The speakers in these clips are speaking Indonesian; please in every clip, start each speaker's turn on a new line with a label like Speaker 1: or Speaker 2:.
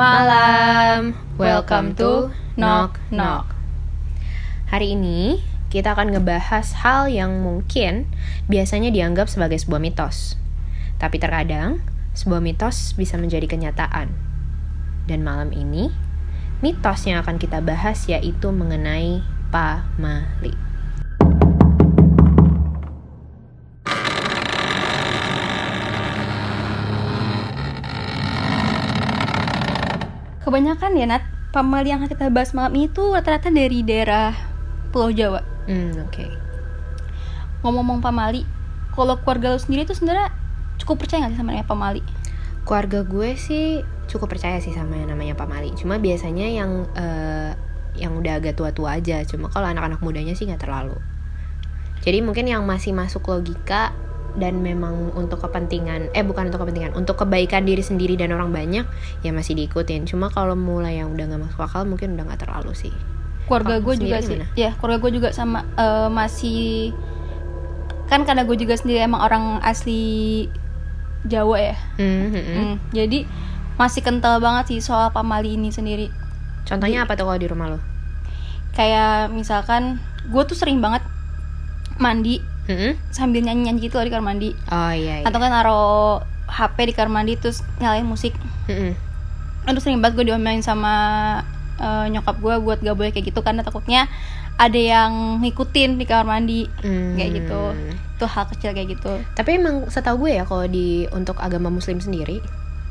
Speaker 1: malam. Welcome to Knock Knock. Hari ini kita akan ngebahas hal yang mungkin biasanya dianggap sebagai sebuah mitos. Tapi terkadang sebuah mitos bisa menjadi kenyataan. Dan malam ini mitos yang akan kita bahas yaitu mengenai pamali.
Speaker 2: Kebanyakan ya Nat, pamali yang kita bahas malam ini tuh rata-rata dari daerah Pulau Jawa.
Speaker 1: Hmm, oke.
Speaker 2: Ngomong-ngomong pamali, kalau keluarga lu sendiri tuh sebenarnya cukup percaya nggak sih sama namanya pamali?
Speaker 1: Keluarga gue sih cukup percaya sih sama yang namanya pamali. Cuma biasanya yang eh, yang udah agak tua-tua aja. Cuma kalau anak-anak mudanya sih nggak terlalu. Jadi mungkin yang masih masuk logika dan memang untuk kepentingan eh bukan untuk kepentingan untuk kebaikan diri sendiri dan orang banyak ya masih diikutin. Cuma kalau mulai yang udah nggak masuk akal mungkin udah nggak terlalu sih.
Speaker 2: Keluarga gue juga sih, ya keluarga gue juga sama eh, masih kan karena gue juga sendiri emang orang asli Jawa ya,
Speaker 1: Hmm, hmm. Hmm,
Speaker 2: jadi masih kental banget sih soal pamali ini sendiri.
Speaker 1: contohnya apa tuh kalau di rumah lo?
Speaker 2: Kayak misalkan gue tuh sering banget mandi
Speaker 1: Hmm?
Speaker 2: sambil nyanyi-nyanyi gitu loh di kamar mandi.
Speaker 1: oh iya, iya.
Speaker 2: atau kan naruh HP di kamar mandi terus nyalain musik
Speaker 1: Hmm,
Speaker 2: aduh sering banget gue diomelin sama eh, nyokap gue buat gak boleh kayak gitu karena takutnya ada yang ngikutin di kamar mandi
Speaker 1: Hmm.
Speaker 2: kayak gitu itu hal kecil kayak gitu
Speaker 1: Tapi emang setahu gue ya kalau di untuk agama muslim sendiri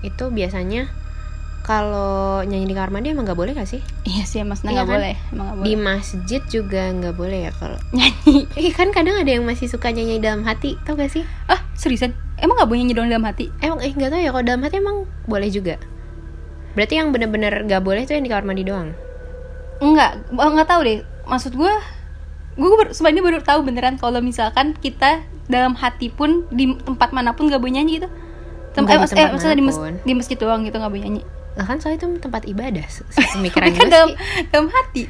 Speaker 1: itu biasanya kalau nyanyi di kamar mandi emang nggak boleh gak sih?
Speaker 2: iya sih maksudnya
Speaker 1: Iya
Speaker 2: nggak
Speaker 1: kan?
Speaker 2: boleh emang
Speaker 1: Di
Speaker 2: boleh
Speaker 1: masjid juga nggak boleh ya kalau
Speaker 2: nyanyi
Speaker 1: Eh kan kadang ada yang masih suka nyanyi dalam hati, tau gak sih?
Speaker 2: ah seriusan emang nggak boleh nyanyi doang dalam hati
Speaker 1: Emang eh nggak tahu ya kalau dalam hati emang boleh juga. Berarti yang bener-bener nggak boleh tuh yang di kamar mandi doang.
Speaker 2: enggak nggak tahu deh maksud gue gue sebenarnya baru tahu beneran kalau misalkan kita dalam hati pun di tempat mana pun nggak boleh nyanyi gitu Tem eh,
Speaker 1: di
Speaker 2: mas- eh, maksudnya di, mas-
Speaker 1: mana pun.
Speaker 2: di masjid doang gitu nggak boleh nyanyi
Speaker 1: Lah kan soalnya itu tempat ibadah,
Speaker 2: tapi
Speaker 1: sepemikiran
Speaker 2: kan
Speaker 1: gue
Speaker 2: dalam,
Speaker 1: sih.
Speaker 2: dalam hati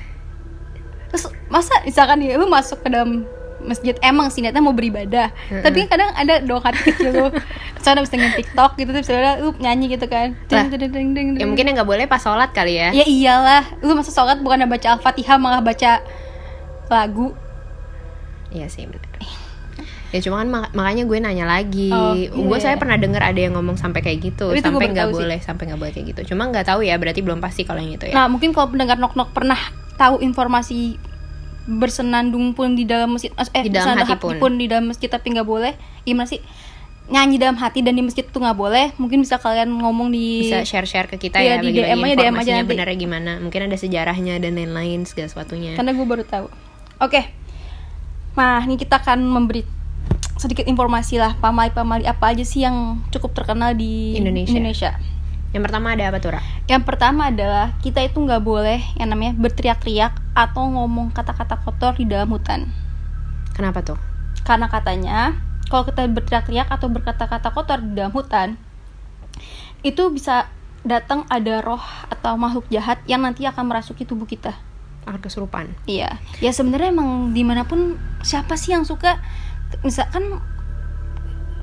Speaker 2: terus masa misalkan ya lu masuk ke dalam masjid emang sih niatnya mau beribadah
Speaker 1: Mm-mm.
Speaker 2: tapi kadang ada doang hati kecil lu misalnya habis dengan tiktok gitu terus misalnya lu nyanyi gitu kan Ding, ding, ding, ding,
Speaker 1: Ya mungkin yang nggak boleh pas sholat kali ya.
Speaker 2: ya iyalah lu masa sholat bukan baca al-fatihah malah baca lagu
Speaker 1: Iya sih benar. Ya cuma kan mak- makanya gue nanya lagi.
Speaker 2: Oh, iya,
Speaker 1: gue saya
Speaker 2: iya.
Speaker 1: pernah dengar ada yang ngomong sampai kayak gitu,
Speaker 2: Tapi
Speaker 1: sampai nggak
Speaker 2: tahu sih.
Speaker 1: boleh, sampai nggak boleh kayak gitu. Cuma nggak tahu ya, berarti belum pasti kalau yang itu ya.
Speaker 2: nah mungkin kalau pendengar nok nok pernah tahu informasi bersenandung pun di dalam masjid eh
Speaker 1: Di dalam hati
Speaker 2: hati
Speaker 1: pun.
Speaker 2: di dalam masjid tapi nggak boleh gimana sih nyanyi dalam hati dan di masjid tuh nggak boleh mungkin bisa kalian ngomong di
Speaker 1: Bisa share-share ke kita
Speaker 2: Iya,
Speaker 1: ya,
Speaker 2: di DM aja, DM aja nanti.
Speaker 1: gimana. Mungkin ada sejarahnya dan lain-lain segala sesuatunya.
Speaker 2: karena gue baru tahu oke nah ini kita akan memberi sedikit informasi lah pamali-pamali apa aja sih yang cukup terkenal di
Speaker 1: Indonesia. Yang pertama ada apa tuh, Ra?
Speaker 2: Yang pertama adalah kita itu nggak boleh yang namanya berteriak-teriak atau ngomong kata-kata kotor di dalam hutan.
Speaker 1: Kenapa tuh?
Speaker 2: Karena katanya kalau kita berteriak-teriak atau berkata-kata kotor di dalam hutan itu bisa datang ada roh atau makhluk jahat yang nanti akan merasuki tubuh kita.
Speaker 1: Akan kesurupan.
Speaker 2: Iya, ya sebenarnya emang di mana pun siapa sih yang suka, misalkan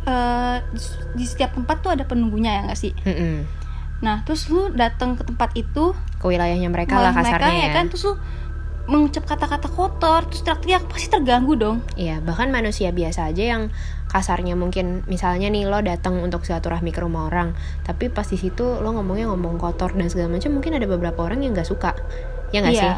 Speaker 2: eh, di- setiap tempat tuh ada penunggunya ya nggak sih?
Speaker 1: Mm-mm.
Speaker 2: Nah, terus lu datang ke tempat itu,
Speaker 1: Ke wilayahnya mereka lah kasarnya
Speaker 2: mereka
Speaker 1: ya.
Speaker 2: kan, terus lu mengucap kata-kata kotor, terus teriak-teriak pasti terganggu dong.
Speaker 1: Iya, bahkan manusia biasa aja yang kasarnya mungkin misalnya nih lo datang untuk silaturahmi ke rumah orang, tapi pas di situ lo ngomongnya ngomong kotor dan segala macam, mungkin ada beberapa orang yang nggak suka, ya nggak
Speaker 2: Iya.
Speaker 1: sih?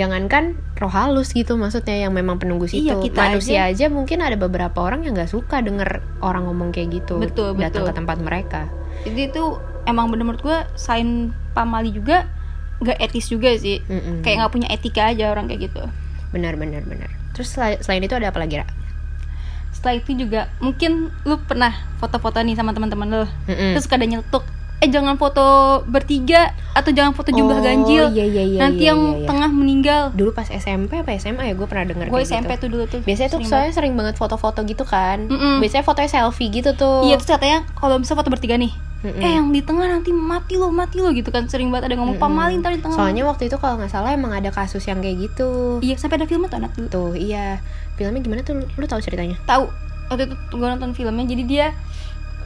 Speaker 1: Jangankan roh halus gitu, maksudnya yang memang penunggu situ,
Speaker 2: Iya, kita
Speaker 1: manusia aja. mungkin ada beberapa orang yang nggak suka denger orang ngomong kayak gitu,
Speaker 2: Betul,
Speaker 1: datang
Speaker 2: betul.
Speaker 1: ke tempat mereka.
Speaker 2: Jadi itu emang bener menurut gue selain pamali juga gak etis juga sih.
Speaker 1: Mm-mm.
Speaker 2: Kayak nggak punya etika aja orang kayak gitu.
Speaker 1: benar benar benar. Terus sel- selain itu ada apa lagi, Ra?
Speaker 2: Setelah itu juga mungkin lu pernah foto-foto nih sama teman-teman lu.
Speaker 1: Mm-mm.
Speaker 2: Terus kadang nyetuk, eh jangan foto bertiga atau jangan foto jumlah
Speaker 1: Oh,
Speaker 2: ganjil.
Speaker 1: iya, iya, iya,
Speaker 2: Nanti
Speaker 1: iya,
Speaker 2: yang
Speaker 1: iya, iya.
Speaker 2: tengah meninggal.
Speaker 1: Dulu pas SMP apa SMA ya gue pernah denger
Speaker 2: Gue SMP
Speaker 1: gitu.
Speaker 2: tuh dulu tuh.
Speaker 1: Biasanya tuh soalnya sering banget foto-foto gitu kan.
Speaker 2: Mm-mm.
Speaker 1: Biasanya fotonya selfie gitu tuh.
Speaker 2: Iya terus katanya kalau bisa foto bertiga nih,
Speaker 1: Mm-mm.
Speaker 2: eh yang di tengah nanti mati lo mati lo gitu kan sering banget ada ngomong
Speaker 1: Mm-mm.
Speaker 2: pamali ntar di tengah.
Speaker 1: Soalnya waktu itu kalau nggak salah emang ada kasus yang kayak gitu.
Speaker 2: iya sampai ada filmnya tuh anak dulu.
Speaker 1: Tuh iya. Filmnya gimana tuh? Lu, lu tahu ceritanya?
Speaker 2: Tahu waktu itu gue nonton filmnya jadi dia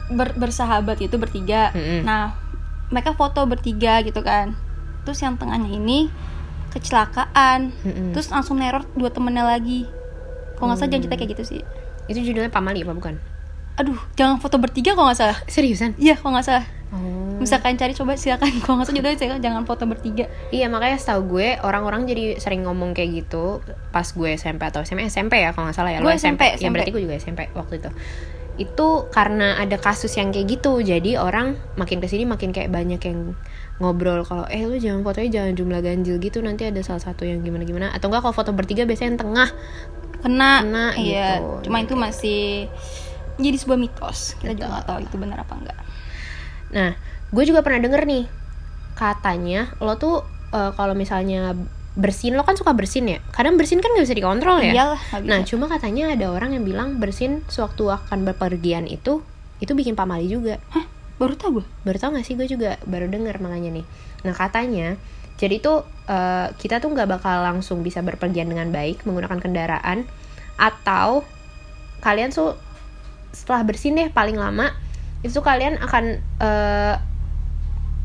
Speaker 2: ber- bersahabat itu bertiga.
Speaker 1: Mm-mm.
Speaker 2: Nah mereka foto bertiga gitu kan terus yang tengahnya ini kecelakaan
Speaker 1: Mm-mm.
Speaker 2: terus langsung neror dua temennya lagi kalau nggak salah jangan
Speaker 1: Hmm.
Speaker 2: cerita kayak gitu sih
Speaker 1: Itu judulnya Pamali apa bukan?
Speaker 2: aduh jangan foto bertiga kalau nggak salah
Speaker 1: Seriusan?
Speaker 2: iya kalau nggak salah
Speaker 1: Oh.
Speaker 2: misalkan cari coba silakan kalau nggak salah judulnya saya jangan foto bertiga
Speaker 1: Iya makanya setahu gue orang-orang jadi sering ngomong kayak gitu pas gue SMP atau SMA SMP ya kalau nggak salah ya
Speaker 2: Gue
Speaker 1: Lo
Speaker 2: SMP,
Speaker 1: Ya berarti gue juga SMP waktu itu itu karena ada kasus yang kayak gitu jadi orang makin ke sini makin kayak banyak yang ngobrol kalau eh lu jangan fotonya jangan jumlah ganjil gitu nanti ada salah satu yang gimana gimana atau enggak kalau foto bertiga biasanya yang tengah.
Speaker 2: Kena,
Speaker 1: Kena
Speaker 2: iya.
Speaker 1: gitu.
Speaker 2: cuma itu masih jadi sebuah mitos. Kita juga
Speaker 1: Betul.
Speaker 2: nggak tahu itu benar apa enggak.
Speaker 1: Nah, gue juga pernah denger nih katanya lo tuh eh, kalau misalnya bersin lo kan suka bersin ya. Kadang bersin kan nggak bisa dikontrol ya.
Speaker 2: iyalah bisa.
Speaker 1: Nah, cuma katanya ada orang yang bilang bersin sewaktu akan berpergian itu itu bikin pamali juga.
Speaker 2: Hah? baru tau gue
Speaker 1: Baru tau gak sih gue juga baru denger makanya nih. Nah, katanya jadi tuh eh, kita tuh nggak bakal langsung bisa berpergian dengan baik menggunakan kendaraan atau kalian tuh setelah bersin deh paling lama itu kalian akan eh,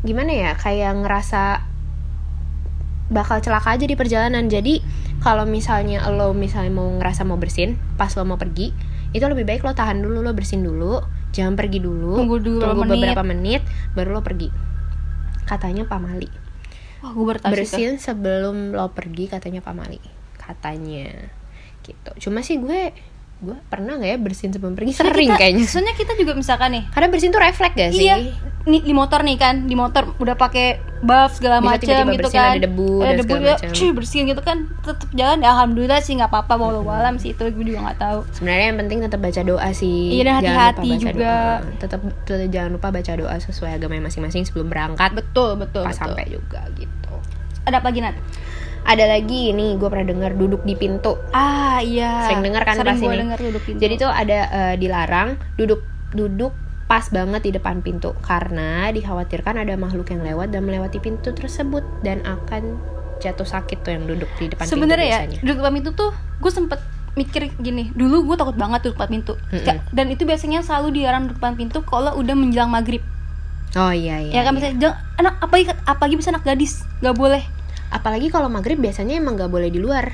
Speaker 1: gimana ya kayak ngerasa bakal celaka aja di perjalanan. Jadi kalau misalnya lo misalnya mau ngerasa mau bersin pas lo mau pergi itu lebih baik lo tahan dulu lo bersin dulu. Jangan pergi dulu.
Speaker 2: Tunggu dulu
Speaker 1: tunggu
Speaker 2: menit.
Speaker 1: beberapa menit baru lo pergi. Katanya pamali
Speaker 2: wah gue
Speaker 1: bersin sebelum lo pergi katanya pamali katanya. Gitu. Cuma sih gue gue pernah nggak ya bersin sebelum pergi
Speaker 2: Soalnya
Speaker 1: sering
Speaker 2: kita-
Speaker 1: kayaknya
Speaker 2: soalnya kita juga misalkan nih
Speaker 1: karena bersin tuh refleks gak sih
Speaker 2: Iya, nih di motor nih kan, di motor udah pakai buff segala macam gitu kan.
Speaker 1: ada debu
Speaker 2: ada
Speaker 1: segala
Speaker 2: ya, cuy, bersihin gitu kan, tetap jalan ya alhamdulillah sih nggak apa-apa walau alam sih itu gue juga nggak tahu.
Speaker 1: sebenarnya yang penting tetap baca doa sih
Speaker 2: Iya, dan hati-hati juga.
Speaker 1: tetap jangan lupa baca doa sesuai agama masing-masing sebelum berangkat
Speaker 2: Betul, betul,
Speaker 1: pas
Speaker 2: betul.
Speaker 1: sampai juga gitu
Speaker 2: Ada apa lagi Nat?
Speaker 1: Ada lagi nih gue pernah dengar duduk di pintu
Speaker 2: Ah iya.
Speaker 1: Sering denger kan
Speaker 2: Sering
Speaker 1: pasti
Speaker 2: gue denger duduk pintu.
Speaker 1: Jadi tuh ada eh, dilarang duduk duduk pas banget di depan pintu karena dikhawatirkan ada makhluk yang lewat dan melewati pintu tersebut dan akan jatuh sakit tuh yang duduk di depan
Speaker 2: sebenarnya ya
Speaker 1: pintu
Speaker 2: duduk depan pintu tuh gue sempet mikir gini dulu gue takut banget duduk depan pintu
Speaker 1: Mm-mm.
Speaker 2: Ka- dan itu biasanya selalu dilarang duduk depan pintu kalau udah menjelang maghrib
Speaker 1: Oh iya iya.
Speaker 2: ya kan
Speaker 1: iya.
Speaker 2: misalnya jangan anak apalagi apalagi bisa anak gadis nggak boleh
Speaker 1: Apalagi kalau maghrib biasanya emang nggak boleh di luar.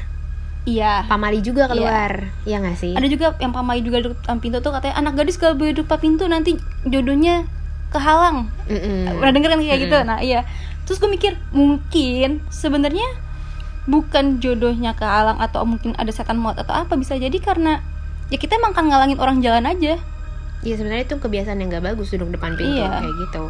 Speaker 2: iya
Speaker 1: Pamali juga keluar. Iya nggak sih?
Speaker 2: ada juga yang pamai juga duduk depan pintu tuh katanya anak gadis kalau boleh duduk depan pintu nanti jodohnya kehalang
Speaker 1: Mm-mm.
Speaker 2: pernah denger kan kayak gitu
Speaker 1: Mm-mm.
Speaker 2: nah iya terus gue mikir mungkin sebenarnya bukan jodohnya kehalang atau mungkin ada setan maut atau apa bisa jadi karena ya kita emang kan ngalangin orang jalan aja
Speaker 1: Iya sebenarnya itu kebiasaan yang nggak bagus duduk depan pintu
Speaker 2: Iya.
Speaker 1: kayak gitu.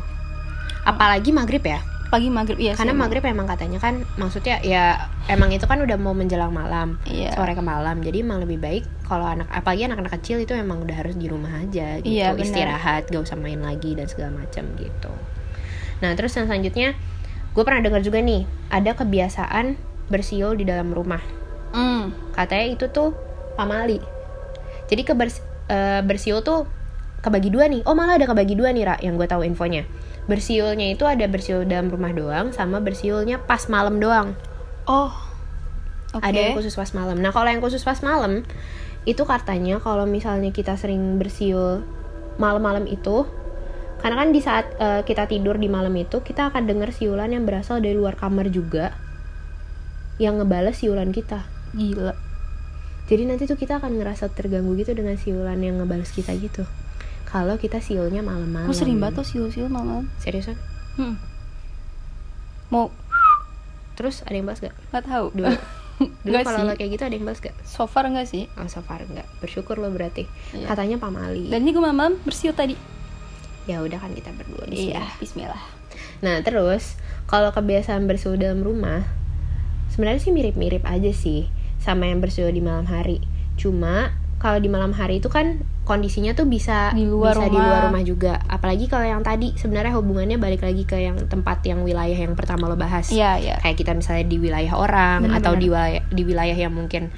Speaker 1: Apalagi maghrib ya.
Speaker 2: Pagi maghrib iya
Speaker 1: Karena
Speaker 2: sih,
Speaker 1: maghrib emang katanya kan maksudnya ya emang itu kan udah mau menjelang malam.
Speaker 2: Iya.
Speaker 1: sore ke malam jadi emang lebih baik kalau anak apalagi anak-anak kecil itu emang udah harus di rumah aja gitu
Speaker 2: Iya, benar.
Speaker 1: istirahat gak usah main lagi dan segala macam gitu nah terus yang selanjutnya gue pernah dengar juga nih ada kebiasaan bersiul di dalam rumah
Speaker 2: Hmm.
Speaker 1: katanya itu tuh pamali jadi kebers eh, bersiul tuh kebagi dua nih oh malah ada kebagi dua nih Ra, yang gue tahu infonya bersiulnya itu ada bersiul dalam rumah doang sama bersiulnya pas malam doang
Speaker 2: oh oke
Speaker 1: ada yang khusus pas malam. Nah, kalau yang khusus pas malam itu katanya kalau misalnya kita sering bersiul malam-malam itu karena kan di saat eh, kita tidur di malam itu kita akan dengar siulan yang berasal dari luar kamar juga yang ngebales siulan kita.
Speaker 2: gila
Speaker 1: Jadi nanti tuh kita akan ngerasa terganggu gitu dengan siulan yang ngebales kita gitu. Kalau kita siulnya malam-malam.
Speaker 2: gue sering banget tuh siul-siul malam
Speaker 1: Seriusan?
Speaker 2: hmm. mau
Speaker 1: Terus ada yang balas gak?
Speaker 2: nggak tahu
Speaker 1: Dulu. Dulu kalau lo kayak gitu ada yang balas gak?
Speaker 2: so far enggak sih
Speaker 1: Oh, so far enggak. Bersyukur lo berarti.
Speaker 2: Iya.
Speaker 1: Katanya pamali.
Speaker 2: dan ini gue malam bersiul tadi
Speaker 1: ya udah kan kita berdua di sini.
Speaker 2: iya Bismillah
Speaker 1: Nah terus kalau kebiasaan bersuhu dalam rumah sebenarnya sih mirip-mirip aja sih sama yang bersuhu di malam hari. Cuma kalau di malam hari itu kan kondisinya tuh bisa
Speaker 2: Di luar
Speaker 1: bisa di
Speaker 2: rumah.
Speaker 1: luar rumah juga. Apalagi kalau yang tadi sebenarnya hubungannya balik lagi ke yang tempat yang wilayah yang pertama lo bahas.
Speaker 2: iya iya
Speaker 1: Kayak kita misalnya di wilayah orang
Speaker 2: Benar-benar.
Speaker 1: atau di wilayah di wilayah yang mungkin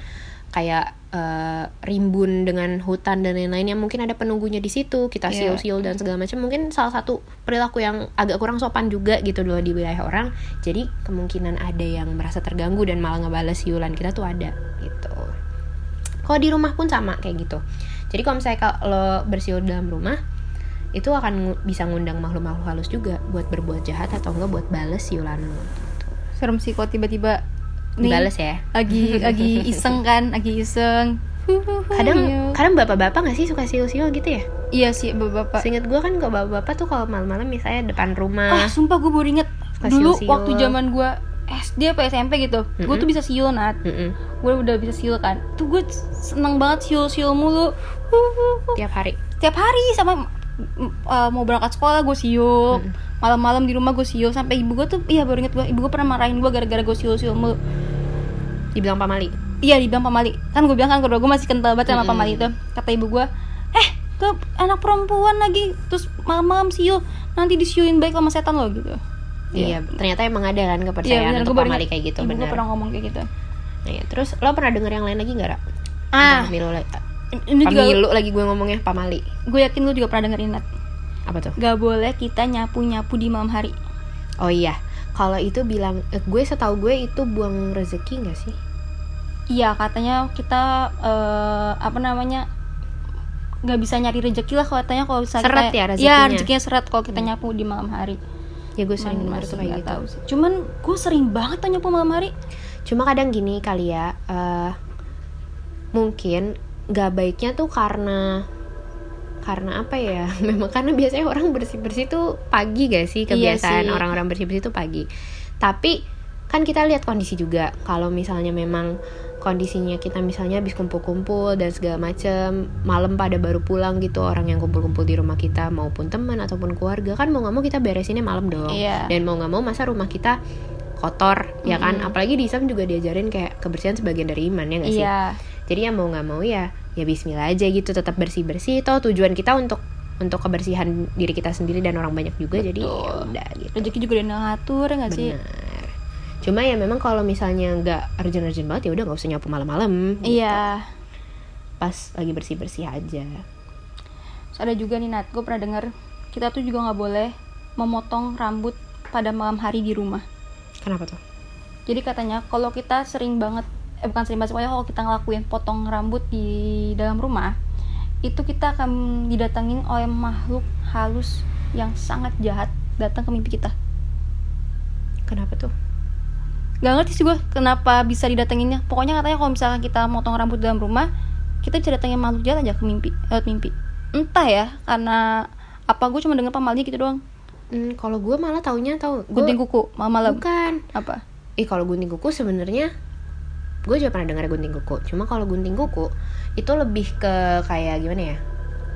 Speaker 1: kayak eh, rimbun dengan hutan dan lain-lain yang mungkin ada penunggunya di situ kita
Speaker 2: Iya.
Speaker 1: siul-siul dan segala macam mungkin salah satu perilaku yang agak kurang sopan juga gitu loh di wilayah orang jadi kemungkinan ada yang merasa terganggu dan malah ngebales siulan kita tuh ada gitu kalau di rumah pun sama kayak gitu. Jadi kalau misalnya kalau bersiul dalam rumah itu akan bisa ngundang makhluk-makhluk halus juga buat berbuat jahat atau enggak buat bales siulan lu.
Speaker 2: Serem sih kalau tiba-tiba nih
Speaker 1: dibales ya?
Speaker 2: lagi lagi iseng kan lagi iseng.
Speaker 1: Kadang kadang bapak-bapak nggak sih suka siul-siul gitu ya?
Speaker 2: Iya sih bapak
Speaker 1: Seinget gue kan kalau bapak-bapak tuh kalau malam-malam misalnya depan
Speaker 2: ah
Speaker 1: rumah
Speaker 2: sumpah gue baru inget
Speaker 1: Suka
Speaker 2: dulu waktu zaman gue SD apa SMP gitu. Gue
Speaker 1: Mm-mm.
Speaker 2: tuh bisa siul nat.
Speaker 1: Mm-mm,
Speaker 2: gue udah bisa siul kan. Tuh gue seneng banget siul siul mulu.
Speaker 1: Tiap hari?
Speaker 2: Tiap hari sama uh, mau berangkat sekolah gue siul.
Speaker 1: Mm-mm.
Speaker 2: malam-malam di rumah gue siul. Sampai ibu gue tuh iya baru inget gue ibu gue pernah marahin gue gara-gara gue siul siul mulu.
Speaker 1: Dibilang pamali?
Speaker 2: Iya dibilang pamali. Kan gue bilang kan kedua gue masih kental banget sama
Speaker 1: Mm-mm.
Speaker 2: pamali itu. Kata ibu gue eh tuh anak perempuan lagi. Terus malam-malam siul. Nanti disiulin baik sama setan lo gitu
Speaker 1: iya ternyata emang ada kan
Speaker 2: Iya
Speaker 1: kepercayaan
Speaker 2: bener,
Speaker 1: untuk
Speaker 2: gue baru
Speaker 1: pamali kayak gitu
Speaker 2: ibu gue
Speaker 1: bener.
Speaker 2: pernah ngomong kayak gitu.
Speaker 1: Nah, iya. terus lo pernah denger yang lain lagi nggak Ra?
Speaker 2: ah.
Speaker 1: Pamilu lagi
Speaker 2: ini juga
Speaker 1: pamilu lagi gue ngomongnya pamali.
Speaker 2: Gue yakin lu juga pernah dengerin Nat
Speaker 1: apa tuh?
Speaker 2: Gak boleh kita nyapu nyapu di malam hari.
Speaker 1: Oh iya. Kalau itu bilang eh, gue setahu gue itu buang rezeki nggak sih?
Speaker 2: Iya katanya kita eh, apa namanya nggak bisa nyari rezeki lah katanya kalau bisa
Speaker 1: Seret
Speaker 2: kita,
Speaker 1: ya rezekinya?
Speaker 2: Iya, rezekinya. seret kalau kita nyapu di malam hari
Speaker 1: ya gue sering
Speaker 2: masih
Speaker 1: tuh kayak gitu.
Speaker 2: tahu sih. cuman gue sering banget tuh nyapu malam hari.
Speaker 1: Cuma kadang gini kali ya eh, mungkin nggak baiknya tuh karena karena apa ya? Memang karena biasanya orang bersih bersih tuh pagi gak sih?
Speaker 2: Iya
Speaker 1: kebiasaan
Speaker 2: sih.
Speaker 1: orang-orang bersih bersih tuh pagi. Tapi kan kita lihat kondisi juga. Kalau misalnya memang kondisinya kita misalnya habis kumpul-kumpul dan segala macem malam pada baru pulang gitu orang yang kumpul-kumpul di rumah kita maupun teman ataupun keluarga kan mau nggak mau kita beresinnya malam dong.
Speaker 2: Iya.
Speaker 1: dan mau nggak mau masa rumah kita kotor ya kan? Apalagi di Islam juga diajarin kayak kebersihan sebagian dari iman ya nggak sih?
Speaker 2: Iya.
Speaker 1: Jadi ya mau nggak mau ya ya Bismillah aja gitu tetap bersih bersih toh tujuan kita untuk untuk kebersihan diri kita sendiri dan orang banyak juga jadi
Speaker 2: Betul.
Speaker 1: ya udah gitu.
Speaker 2: Rezeki juga udah ngatur ya nggak sih
Speaker 1: cuma ya memang kalau misalnya nggak urgent-urgent banget ya udah nggak usah nyapu malam-malam gitu.
Speaker 2: iya.
Speaker 1: Pas lagi bersih bersih aja.
Speaker 2: Terus ada juga nih Nat. Gue pernah denger kita tuh juga nggak boleh memotong rambut pada malam hari di rumah.
Speaker 1: Kenapa tuh?
Speaker 2: Jadi katanya kalau kita sering banget eh bukan sering banget pokoknya kalau kita ngelakuin potong rambut di dalam rumah itu kita akan didatengin oleh makhluk halus yang sangat jahat datang ke mimpi kita.
Speaker 1: kenapa tuh
Speaker 2: Gak ngerti sih gue kenapa bisa didatenginnya. Pokoknya katanya kalau misalkan kita motong rambut dalam rumah, kita bisa datengin makhluk jahat aja ke mimpi, lewat mimpi. Entah ya, karena apa gue cuma denger pamalnya gitu doang.
Speaker 1: hmm, kalau gue malah taunya tahu gue
Speaker 2: Gunting kuku malam-malam.
Speaker 1: bukan
Speaker 2: Apa?
Speaker 1: Ih kalau gunting kuku sebenarnya gue juga pernah dengar gunting kuku. Cuma kalau gunting kuku itu lebih ke kayak gimana ya?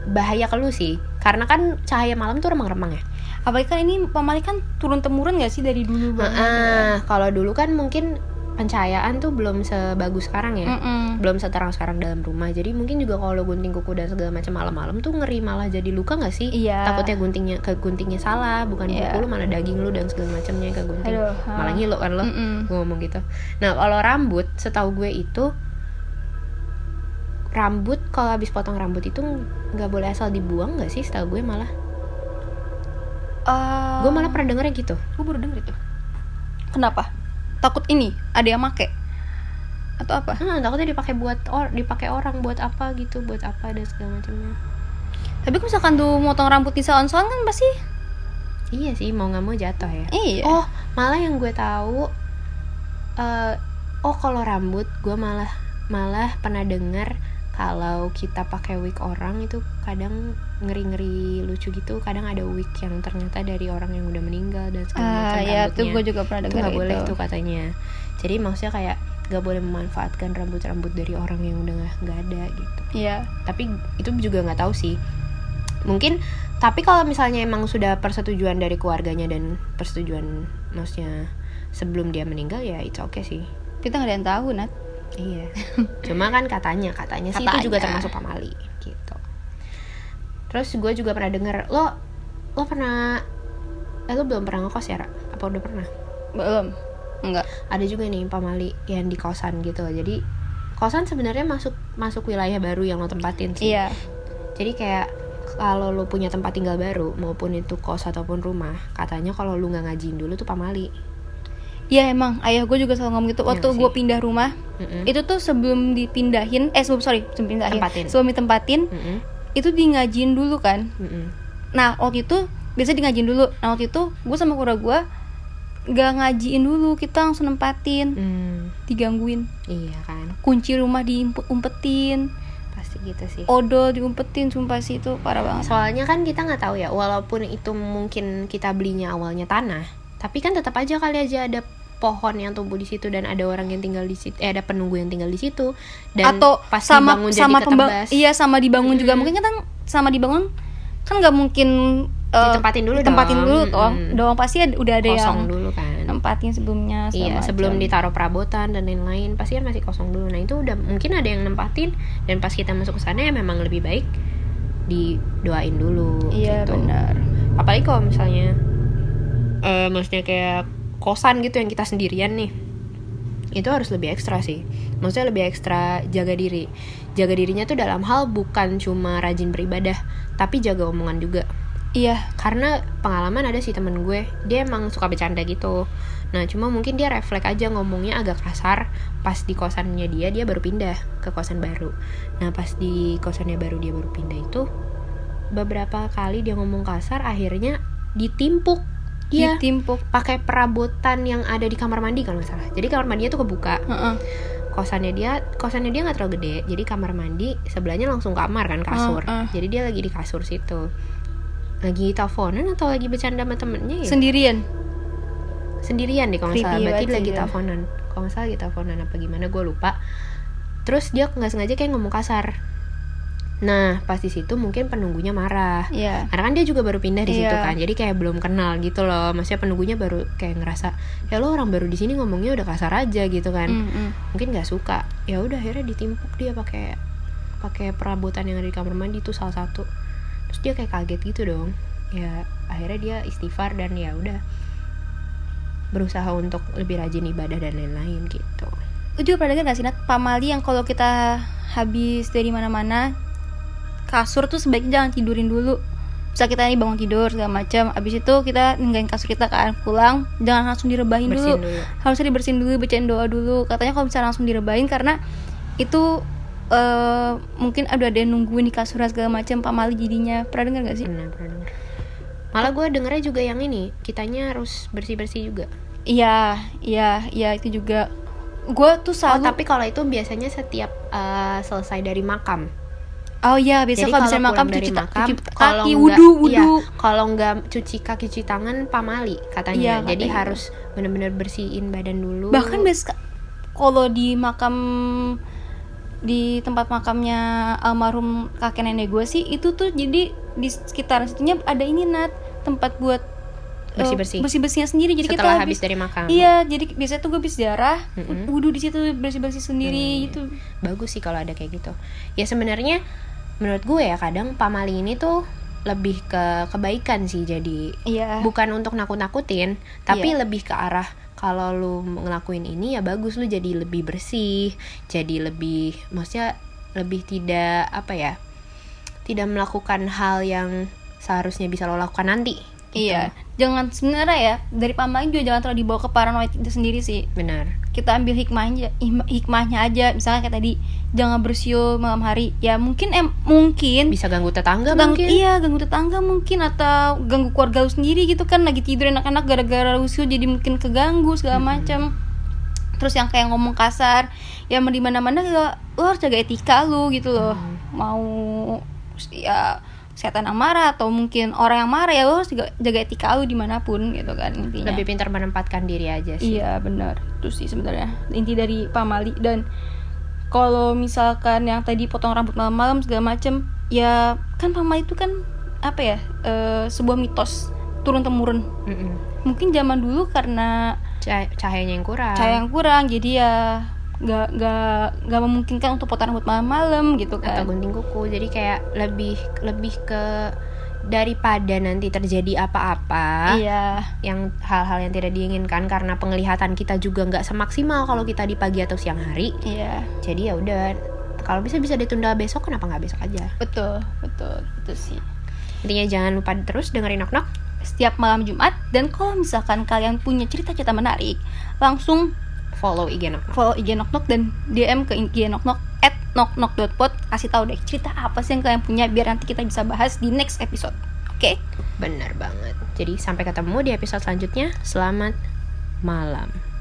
Speaker 1: Bahaya ke lu sih. Karena kan cahaya malam tuh remang-remang ya.
Speaker 2: Apalagi kan ini pamali kan turun temurun gak sih dari dulu banget? kan?
Speaker 1: Heeh, kalau dulu kan mungkin pencahayaan tuh belum sebagus sekarang ya.
Speaker 2: Mm-mm.
Speaker 1: Belum seterang sekarang dalam rumah. Jadi mungkin juga kalau gunting kuku dan segala macam malam-malam tuh ngeri malah jadi luka nggak sih?
Speaker 2: Iya.
Speaker 1: Takutnya guntingnya ke guntingnya salah, bukan
Speaker 2: Iya.
Speaker 1: kuku lu malah daging lu dan segala macamnya ke gunting.
Speaker 2: Aduh, ha.
Speaker 1: malah ngilu kan lo.
Speaker 2: Mm-mm.
Speaker 1: gue ngomong gitu nah kalau rambut setahu gue itu rambut kalau habis potong rambut itu nggak boleh asal dibuang nggak sih setahu gue malah
Speaker 2: Eh,
Speaker 1: gue malah pernah dengernya gitu
Speaker 2: gue baru denger itu. Kenapa? Takut ini ada yang make atau apa?
Speaker 1: hmm, takutnya dipakai buat or dipakai orang buat apa gitu buat apa dan segala macamnya
Speaker 2: Tapi kalau misalkan tuh motong rambut di salon-salon kan pasti
Speaker 1: iya sih mau nggak mau jatuh ya
Speaker 2: iya.
Speaker 1: oh malah yang gue tahu eh oh kalau rambut gue malah malah pernah dengar kalau kita pakai wig orang itu kadang ngeri-ngeri lucu gitu kadang ada wig yang ternyata dari orang yang udah meninggal dan segala
Speaker 2: Ah,
Speaker 1: macam
Speaker 2: ya
Speaker 1: rambutnya
Speaker 2: tuh gue juga pernah
Speaker 1: itu
Speaker 2: dengar
Speaker 1: nggak
Speaker 2: itu.
Speaker 1: boleh tuh katanya jadi maksudnya kayak nggak boleh memanfaatkan rambut-rambut dari orang yang udah nggak- nggak ada gitu
Speaker 2: Iya.
Speaker 1: tapi itu juga nggak tahu sih mungkin tapi kalau misalnya emang sudah persetujuan dari keluarganya dan persetujuan maksudnya sebelum dia meninggal ya itu oke sih
Speaker 2: Kita nggak ada yang tahu, Nat.
Speaker 1: Iya cuma kan katanya katanya sih itu juga
Speaker 2: Katanya.
Speaker 1: termasuk pamali gitu terus gue juga pernah dengar lo lo pernah eh lo belum pernah ngekos ya Ra? apa udah pernah
Speaker 2: Belum. Enggak.
Speaker 1: ada juga nih pamali yang di kosan gitu jadi kosan sebenarnya masuk masuk wilayah baru yang lo tempatin sih
Speaker 2: Iya.
Speaker 1: Jadi kayak kalau lu punya tempat tinggal baru maupun itu kos ataupun rumah, katanya kalau lu nggak ngajiin dulu tuh pamali.
Speaker 2: Iya emang. Ayah gue juga selalu ngomong gitu. Waktu
Speaker 1: Iya
Speaker 2: gue pindah rumah
Speaker 1: Mm-mm.
Speaker 2: itu tuh sebelum dipindahin eh sebelum sorry sebelum pindahin
Speaker 1: Tempatin.
Speaker 2: sebelum ditempatin
Speaker 1: Mm-mm.
Speaker 2: itu di ngajiin dulu kan.
Speaker 1: Mm-mm.
Speaker 2: nah waktu itu biasa di ngajiin dulu. Nah waktu itu gue sama kura gue gak ngajiin dulu. Kita langsung nempatin.
Speaker 1: Hmm,
Speaker 2: digangguin.
Speaker 1: Iya kan.
Speaker 2: Kunci rumah diumpetin
Speaker 1: pasti gitu sih.
Speaker 2: Odol diumpetin sumpah sih itu parah banget.
Speaker 1: Soalnya kan kita nggak tahu ya walaupun itu mungkin kita belinya awalnya tanah tapi kan tetap aja kali aja ada pohon yang tumbuh di situ dan ada orang yang tinggal di situ eh ada penunggu yang tinggal di situ dan
Speaker 2: atau
Speaker 1: pas
Speaker 2: sama
Speaker 1: dibangun
Speaker 2: sama
Speaker 1: jadi ketebas
Speaker 2: iya sama dibangun juga
Speaker 1: Mm-mm.
Speaker 2: mungkin kan sama dibangun kan nggak mungkin eh,
Speaker 1: Ditempatin dulu
Speaker 2: ditempatin
Speaker 1: dong.
Speaker 2: dulu
Speaker 1: Mm-mm.
Speaker 2: doang pasti ada- udah ada
Speaker 1: kosong
Speaker 2: yang
Speaker 1: dulu kan
Speaker 2: nempatin sebelumnya
Speaker 1: Iya,
Speaker 2: macam.
Speaker 1: sebelum ditaruh perabotan dan lain-lain, pasti kan masih kosong dulu. Nah, itu udah mungkin ada yang nempatin dan pas kita masuk ke sana ya memang lebih baik didoain dulu
Speaker 2: iya
Speaker 1: gitu.
Speaker 2: benar
Speaker 1: Apalagi kalau misalnya eh maksudnya kayak kosan gitu yang kita sendirian nih. Itu harus lebih ekstra sih. Maksudnya lebih ekstra jaga diri. Jaga dirinya tuh dalam hal bukan cuma rajin beribadah, tapi jaga omongan juga
Speaker 2: iya
Speaker 1: karena pengalaman ada sih temen gue dia emang suka bercanda gitu nah cuma mungkin dia refleks aja ngomongnya agak kasar pas di kosannya dia dia baru pindah ke kosan baru nah pas di kosannya baru dia baru pindah itu beberapa kali dia ngomong kasar akhirnya ditimpuk dia
Speaker 2: ditimpuk
Speaker 1: pakai perabotan yang ada di kamar mandi kalau nggak salah. Jadi kamar mandinya tuh kebuka.
Speaker 2: Heeh.
Speaker 1: kosannya dia kosannya dia nggak terlalu gede jadi kamar mandi sebelahnya langsung kamar kan kasur.
Speaker 2: Uh, uh.
Speaker 1: jadi dia lagi di kasur situ. Lagi teleponan atau lagi bercanda sama temennya ya?
Speaker 2: Sendirian?
Speaker 1: Sendirian deh kalau nggak salah berarti lagi
Speaker 2: dia.
Speaker 1: teleponan. Kalau nggak salah lagi teleponan apa gimana gue lupa. Terus dia nggak sengaja kayak ngomong kasar nah pas di situ mungkin penunggunya marah.
Speaker 2: Iya.
Speaker 1: Karena kan dia juga baru pindah di situ
Speaker 2: Iya.
Speaker 1: kan jadi kayak belum kenal gitu loh. Maksudnya penunggunya baru kayak ngerasa ya lo orang baru di sini ngomongnya udah kasar aja gitu kan.
Speaker 2: Mm-mm.
Speaker 1: mungkin nggak suka. Ya udah akhirnya ditimpuk dia pakai pakai perabotan yang ada di kamar mandi itu salah satu. Terus dia kayak kaget gitu dong. Ya akhirnya dia istighfar dan ya udah berusaha untuk lebih rajin ibadah dan lain-lain gitu.
Speaker 2: Lu juga pernah denger gak sih Nat? Pamali yang kalau kita habis dari mana-mana kasur tuh sebaiknya jangan tidurin dulu. Bisa kita nih bangun tidur segala macam abis itu kita ninggalin kasur kita kan pulang jangan langsung direbahin dulu.
Speaker 1: Dulu.
Speaker 2: Harusnya dibersihin dulu bacain doa dulu. Katanya kalau misalnya langsung direbahin karena itu eh, mungkin ada ada yang nungguin di kasur segala macam pamali jadinya pernah denger gak sih?
Speaker 1: Pernah pernah denger. malah gue dengernya juga yang ini kitanya harus bersih bersih juga.
Speaker 2: Iya iya iya itu juga. Gue tuh
Speaker 1: oh
Speaker 2: selalu
Speaker 1: tapi kalau itu biasanya setiap eh, selesai dari makam
Speaker 2: oh iya biasa
Speaker 1: Jadi
Speaker 2: kalau bisa makam cuci,
Speaker 1: makam,
Speaker 2: cuci kaki
Speaker 1: nggak-
Speaker 2: wudu
Speaker 1: iya,
Speaker 2: wudu
Speaker 1: kalau nggak cuci kaki cuci tangan pamali katanya
Speaker 2: Iya,
Speaker 1: jadi
Speaker 2: katanya.
Speaker 1: harus benar-benar bersihin badan dulu
Speaker 2: bahkan biasa kalau di makam di tempat makamnya almarhum kakek nenek gue sih itu tuh jadi di sekitar situnya ada ini nat tempat buat
Speaker 1: Bersih-bersih.
Speaker 2: bersih bersihnya sendiri jadi
Speaker 1: setelah
Speaker 2: kita
Speaker 1: habis dari makam
Speaker 2: iya jadi biasanya tuh gue habis ziarah
Speaker 1: Mm-mm.
Speaker 2: wudhu di situ bersih bersih sendiri
Speaker 1: Hmm.
Speaker 2: gitu
Speaker 1: bagus sih kalau ada kayak gitu ya sebenarnya menurut gue ya kadang pamali ini tuh lebih ke kebaikan sih jadi
Speaker 2: iya
Speaker 1: bukan untuk nakut-nakutin tapi
Speaker 2: Iya.
Speaker 1: lebih ke arah kalau lu ngelakuin ini ya bagus lu jadi lebih bersih jadi lebih maksudnya lebih tidak apa ya tidak melakukan hal yang seharusnya bisa lo lakukan nanti gitu.
Speaker 2: iya. jangan sebenarnya ya dari pamali juga jangan terlalu dibawa ke paranoid itu sendiri sih.
Speaker 1: Benar.
Speaker 2: Kita ambil hikmahnya hikmah- hikmahnya aja. Misalnya kayak tadi jangan bersiul malam hari. Ya mungkin em mungkin
Speaker 1: bisa ganggu tetangga
Speaker 2: ganggu
Speaker 1: mungkin.
Speaker 2: iya ganggu tetangga mungkin. Atau ganggu keluarga lu sendiri gitu kan. Lagi tidur anak-anak gara-gara usil jadi mungkin keganggu segala
Speaker 1: Mm-mm.
Speaker 2: macam. Terus yang kayak ngomong kasar ya di mana-mana ya, lu harus jaga etika lu gitu loh.
Speaker 1: Hmm.
Speaker 2: mau ya setan yang marah atau mungkin orang yang marah ya lu harus jaga, jaga etika lu di mana pun gitu kan intinya.
Speaker 1: Lebih pintar menempatkan diri aja sih.
Speaker 2: Iya benar. Itu sih sebenarnya. Inti dari pamali dan kalau misalkan yang tadi potong rambut malam-malam segala macem ya kan pamali itu kan apa ya eh, sebuah mitos turun temurun
Speaker 1: Mm-mm.
Speaker 2: mungkin zaman dulu karena
Speaker 1: Cah- cahayanya yang kurang.
Speaker 2: cahaya yang kurang jadi ya nggak nggak nggak memungkinkan untuk potong rambut malam-malam gitu
Speaker 1: atau
Speaker 2: kan.
Speaker 1: gunting kuku. Jadi kayak lebih lebih ke daripada nanti terjadi apa-apa
Speaker 2: iya.
Speaker 1: yang hal-hal yang tidak diinginkan karena penglihatan kita juga nggak semaksimal kalau kita di pagi atau siang hari.
Speaker 2: Iya.
Speaker 1: Jadi ya udah kalau bisa bisa ditunda besok kenapa nggak besok aja?
Speaker 2: Betul betul itu sih.
Speaker 1: Intinya jangan lupa terus dengerin nok nok.
Speaker 2: Setiap malam Jumat dan kalau misalkan kalian punya cerita-cerita menarik langsung
Speaker 1: follow IG nok nok
Speaker 2: follow IG Nok Nok dan DM ke IG Nok Nok at noknok.pod kasih tahu deh cerita apa sih yang kalian punya biar nanti kita bisa bahas di next episode oke Oke.
Speaker 1: Benar banget. Jadi sampai ketemu di episode selanjutnya. Selamat malam.